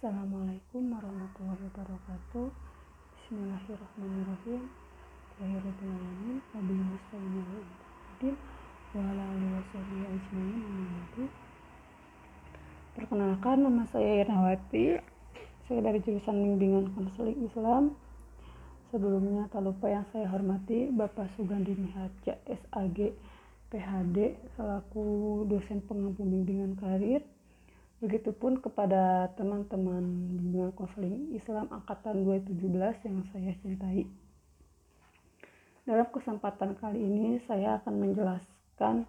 Assalamualaikum warahmatullahi wabarakatuh. Bismillahirrahmanirrahim. Bismillahirrahmanirrahim Wabillahi musta'in wa ala alihi washabihi ajmain Perkenalkan nama saya Irnawati. Saya dari jurusan Bimbingan Konseling Islam. Sebelumnya tak lupa yang saya hormati Bapak Sugandi Miharja SAG PHD selaku dosen pengampu bimbingan karir Begitupun kepada teman-teman bimbingan konseling Islam angkatan 2017 yang saya cintai. Dalam kesempatan kali ini saya akan menjelaskan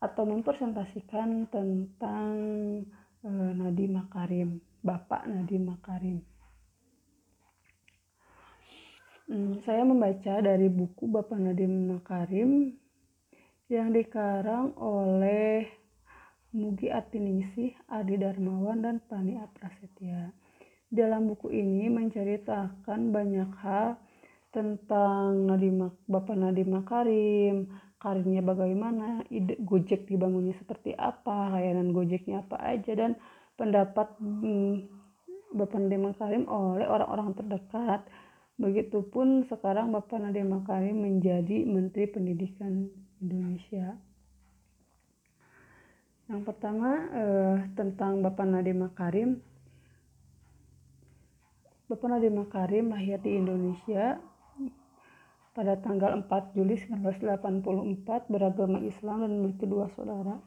atau mempresentasikan tentang e, Nadi Makarim, Bapak Nadi Makarim. Hmm, saya membaca dari buku Bapak Nadi Makarim yang dikarang oleh Mugi Atiningsih, Adi Darmawan, dan Pani Aprasetya. Dalam buku ini menceritakan banyak hal tentang Nadima, Bapak Nadiem Makarim, karirnya bagaimana, ide Gojek dibangunnya seperti apa, layanan Gojeknya apa aja, dan pendapat hmm, Bapak Nadiem Makarim oleh orang-orang terdekat. Begitupun sekarang Bapak Nadiem Makarim menjadi Menteri Pendidikan Indonesia. Yang pertama eh, tentang Bapak Nadiem Makarim. Bapak Nadiem Makarim lahir di Indonesia pada tanggal 4 Juli 1984 beragama Islam dan memiliki dua saudara.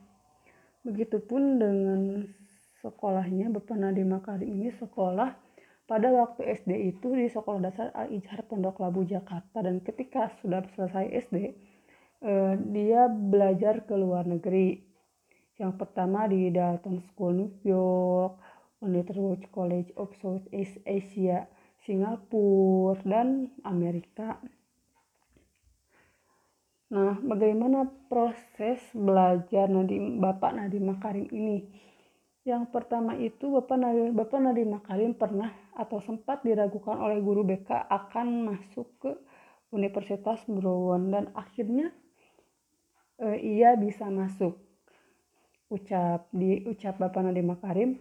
Begitupun dengan sekolahnya Bapak Nadiem Makarim ini sekolah pada waktu SD itu di Sekolah Dasar Al-Ijhar Pondok Labu Jakarta dan ketika sudah selesai SD eh, dia belajar ke luar negeri yang pertama di Dalton School New York, Underwood College of Southeast Asia, Singapura, dan Amerika. Nah, bagaimana proses belajar Nadiem, Bapak Nadiem Makarim ini? Yang pertama itu Bapak Nadiem, Bapak Nadiem Makarim pernah atau sempat diragukan oleh guru BK akan masuk ke Universitas Brown dan akhirnya eh, ia bisa masuk ucap di ucap Bapak Nadiem Makarim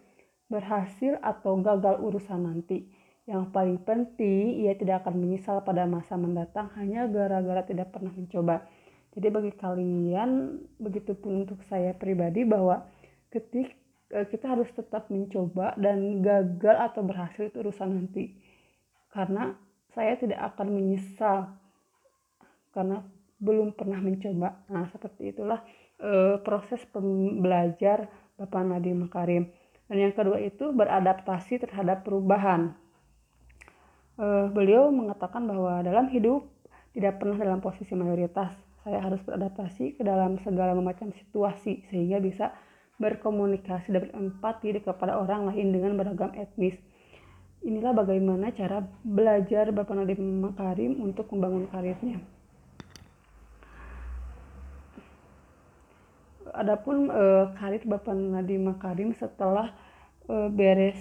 berhasil atau gagal urusan nanti. Yang paling penting ia tidak akan menyesal pada masa mendatang hanya gara-gara tidak pernah mencoba. Jadi bagi kalian begitupun untuk saya pribadi bahwa ketik e, kita harus tetap mencoba dan gagal atau berhasil itu urusan nanti. Karena saya tidak akan menyesal karena belum pernah mencoba. Nah, seperti itulah uh, proses pembelajar Bapak Nadiem Makarim. Dan yang kedua itu beradaptasi terhadap perubahan. Uh, beliau mengatakan bahwa dalam hidup tidak pernah dalam posisi mayoritas. Saya harus beradaptasi ke dalam segala macam situasi sehingga bisa berkomunikasi dan berempati kepada orang lain dengan beragam etnis. Inilah bagaimana cara belajar Bapak Nadiem Makarim untuk membangun karirnya. Adapun uh, karir Bapak Nadiem Makarim setelah uh, beres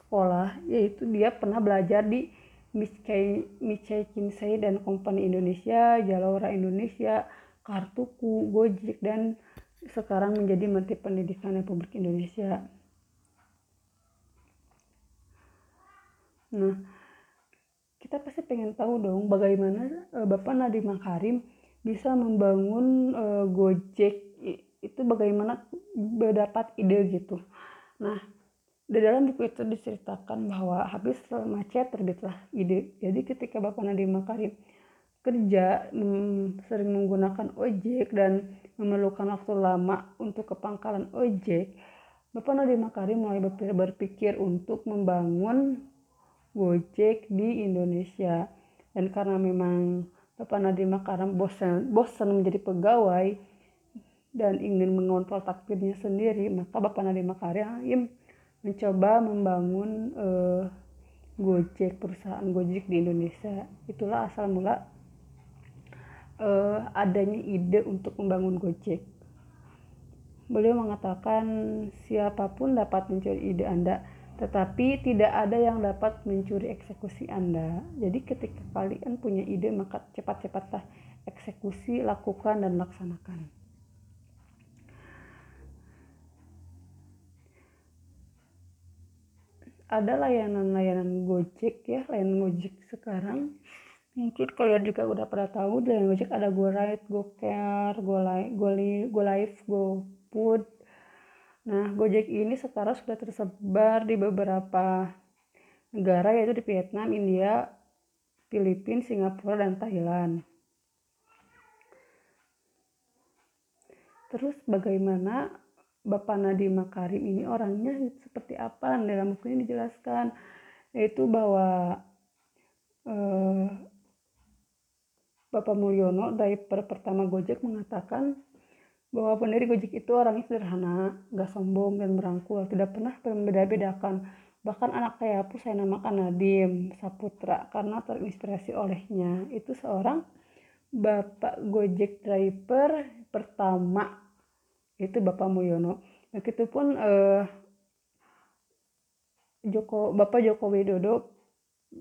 sekolah yaitu dia pernah belajar di Michai Kinsei dan Company Indonesia, Jalora Indonesia, Kartuku, Gojek dan sekarang menjadi Menteri Pendidikan Republik Indonesia. Nah, kita pasti pengen tahu dong bagaimana uh, Bapak Nadiem Makarim bisa membangun Gojek itu bagaimana berdapat ide gitu. Nah di dalam buku itu diceritakan bahwa habis macet terbitlah ide. Jadi ketika Bapak Nadiem Makarim kerja sering menggunakan ojek dan memerlukan waktu lama untuk ke pangkalan ojek Bapak Nadiem Makarim mulai berpikir untuk membangun Gojek di Indonesia. Dan karena memang Bapak Nadiem Makarim bosan bosan menjadi pegawai dan ingin mengontrol takdirnya sendiri, maka Bapak Nadiem Makarim mencoba membangun uh, Gojek, perusahaan Gojek di Indonesia. Itulah asal mula uh, adanya ide untuk membangun Gojek. Beliau mengatakan siapa pun dapat mencuri ide Anda, tetapi tidak ada yang dapat mencuri eksekusi Anda. Jadi ketika kalian punya ide, maka cepat-cepatlah eksekusi, lakukan dan laksanakan. Ada layanan-layanan Gojek ya layanan Gojek sekarang. Mungkin kalian juga udah pada tahu layanan Gojek ada GoRide, GoCare, GoLive, GoLive, GoFood. Nah Gojek ini sekarang sudah tersebar di beberapa negara yaitu di Vietnam, India, Filipina, Singapura, dan Thailand. Terus bagaimana Bapak Nadiem Makarim ini orangnya seperti apa dalam buku ini dijelaskan yaitu bahwa eh, Bapak Mulyono driver pertama Gojek mengatakan bahwa pendiri Gojek itu orangnya sederhana, gak sombong dan merangkul, tidak pernah membeda-bedakan. Bahkan anak saya pun saya namakan Nadim Saputra karena terinspirasi olehnya. Itu seorang Bapak Gojek driver pertama itu Bapak Mulyono begitupun eh, Joko Bapak Joko Widodo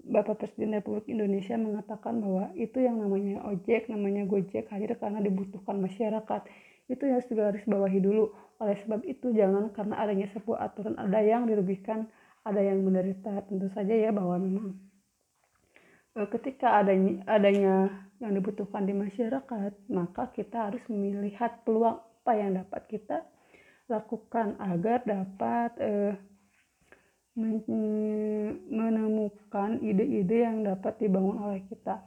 Bapak Presiden Republik Indonesia mengatakan bahwa itu yang namanya ojek, namanya gojek hadir karena dibutuhkan masyarakat. Itu yang harus bawahi dulu. Oleh sebab itu jangan karena adanya sebuah aturan ada yang dirugikan, ada yang menderita. Tentu saja ya bahwa memang eh, ketika adanya adanya yang dibutuhkan di masyarakat, maka kita harus melihat peluang apa yang dapat kita lakukan agar dapat eh, menemukan ide-ide yang dapat dibangun oleh kita.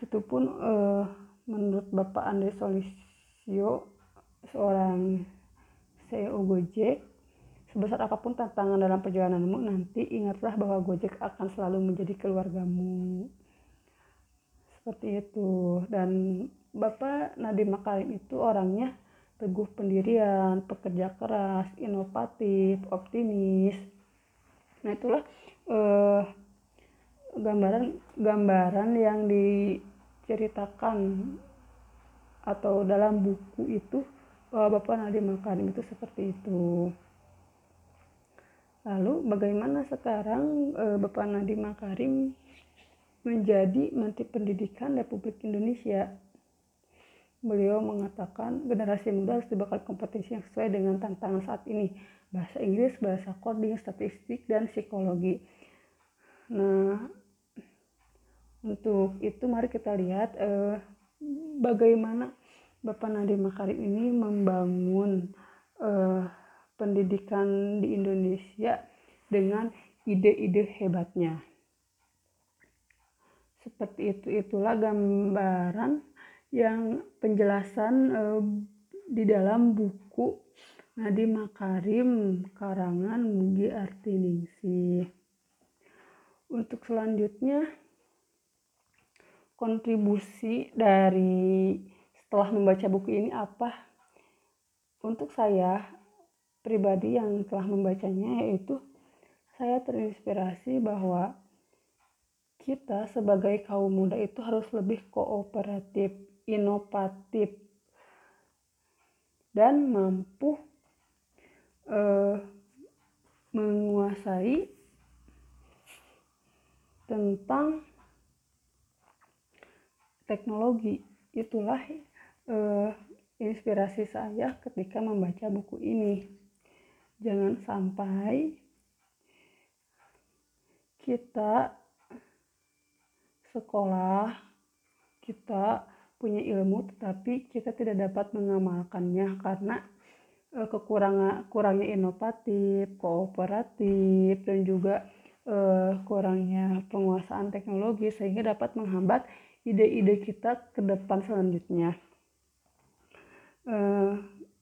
Itupun eh, menurut Bapak Andre Solisio, seorang CEO Gojek, sebesar apa pun tantangan dalam perjalananmu, nanti ingatlah bahwa Gojek akan selalu menjadi keluargamu. Seperti itu. Dan Bapak Nadiem Makarim itu orangnya teguh pendirian, pekerja keras, inovatif, optimis. Nah itulah eh, gambaran gambaran yang diceritakan atau dalam buku itu bahwa Bapak Nadiem Makarim itu seperti itu. Lalu bagaimana sekarang eh, Bapak Nadiem Makarim menjadi Menteri Pendidikan Republik Indonesia? Beliau mengatakan generasi muda harus dibekal kompetensi yang sesuai dengan tantangan saat ini. Bahasa Inggris, bahasa coding, statistik, dan psikologi. Nah, untuk itu mari kita lihat eh, bagaimana Bapak Nadiem Makarim ini membangun eh, pendidikan di Indonesia dengan ide-ide hebatnya. Seperti itu itulah gambaran yang penjelasan uh, di dalam buku Nadi Makarim karangan Mugi Artiningsih. Untuk selanjutnya kontribusi dari setelah membaca buku ini apa? Untuk saya pribadi yang telah membacanya yaitu saya terinspirasi bahwa kita sebagai kaum muda itu harus lebih kooperatif inovatif dan mampu uh, menguasai tentang teknologi. Itulah uh, inspirasi saya ketika membaca buku ini. Jangan sampai kita sekolah kita punya ilmu tetapi kita tidak dapat mengamalkannya karena e, kekurangan kurangnya inovatif, kooperatif dan juga e, kurangnya penguasaan teknologi sehingga dapat menghambat ide-ide kita ke depan selanjutnya. E,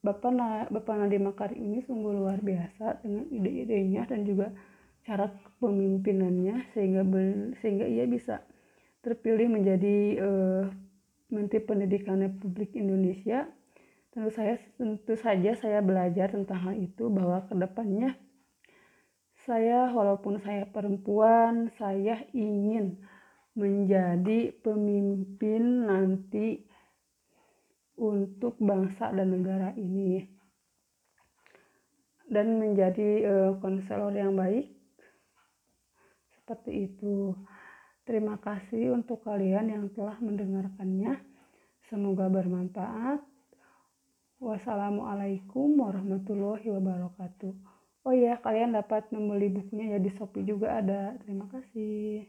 Bapak Na, Bapak Nadiem Makarim ini sungguh luar biasa dengan ide-idenya dan juga cara kepemimpinannya sehingga sehingga ia bisa terpilih menjadi uh, Menteri Pendidikan Republik Indonesia, tentu saya tentu saja saya belajar tentang hal itu bahwa ke depannya saya walaupun saya perempuan, saya ingin menjadi pemimpin nanti untuk bangsa dan negara ini dan menjadi uh, konselor yang baik seperti itu. Terima kasih untuk kalian yang telah mendengarkannya. Semoga bermanfaat. Wassalamualaikum warahmatullahi wabarakatuh. oh ya kalian dapat membeli bukunya ya di Shopee juga ada terima kasih